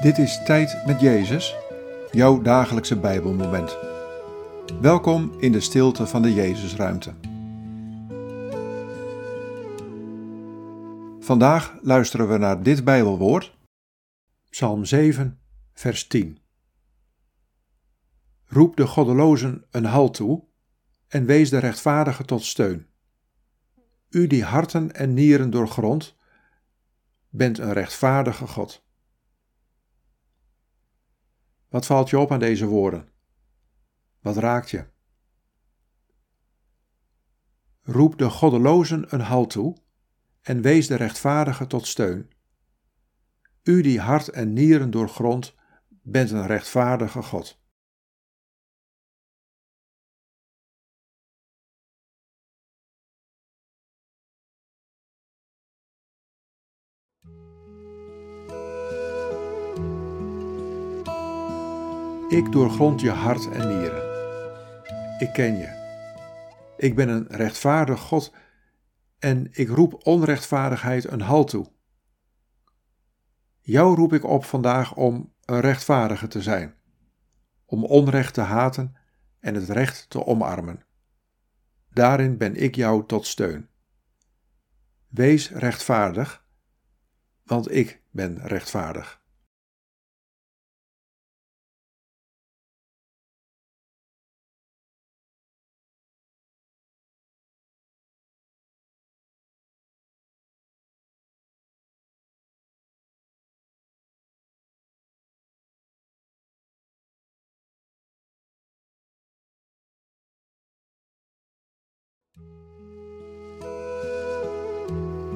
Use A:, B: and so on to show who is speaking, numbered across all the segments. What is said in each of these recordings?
A: Dit is Tijd met Jezus, jouw dagelijkse Bijbelmoment. Welkom in de stilte van de Jezusruimte. Vandaag luisteren we naar dit Bijbelwoord, Psalm 7, vers 10. Roep de goddelozen een halt toe en wees de rechtvaardigen tot steun. U die harten en nieren doorgrondt, bent een rechtvaardige God. Wat valt je op aan deze woorden? Wat raakt je? Roep de goddelozen een halt toe en wees de rechtvaardige tot steun. U die hart en nieren doorgrondt, bent een rechtvaardige God. Ik doorgrond je hart en nieren. Ik ken je. Ik ben een rechtvaardig God en ik roep onrechtvaardigheid een halt toe. Jou roep ik op vandaag om een rechtvaardige te zijn, om onrecht te haten en het recht te omarmen. Daarin ben ik jou tot steun. Wees rechtvaardig, want ik ben rechtvaardig.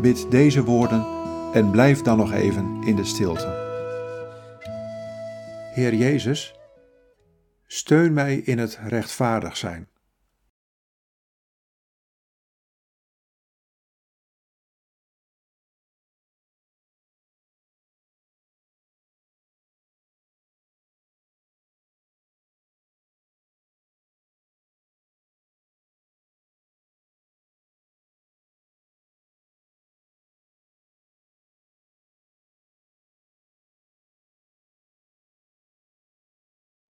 A: Bid deze woorden en blijf dan nog even in de stilte. Heer Jezus, steun mij in het rechtvaardig zijn.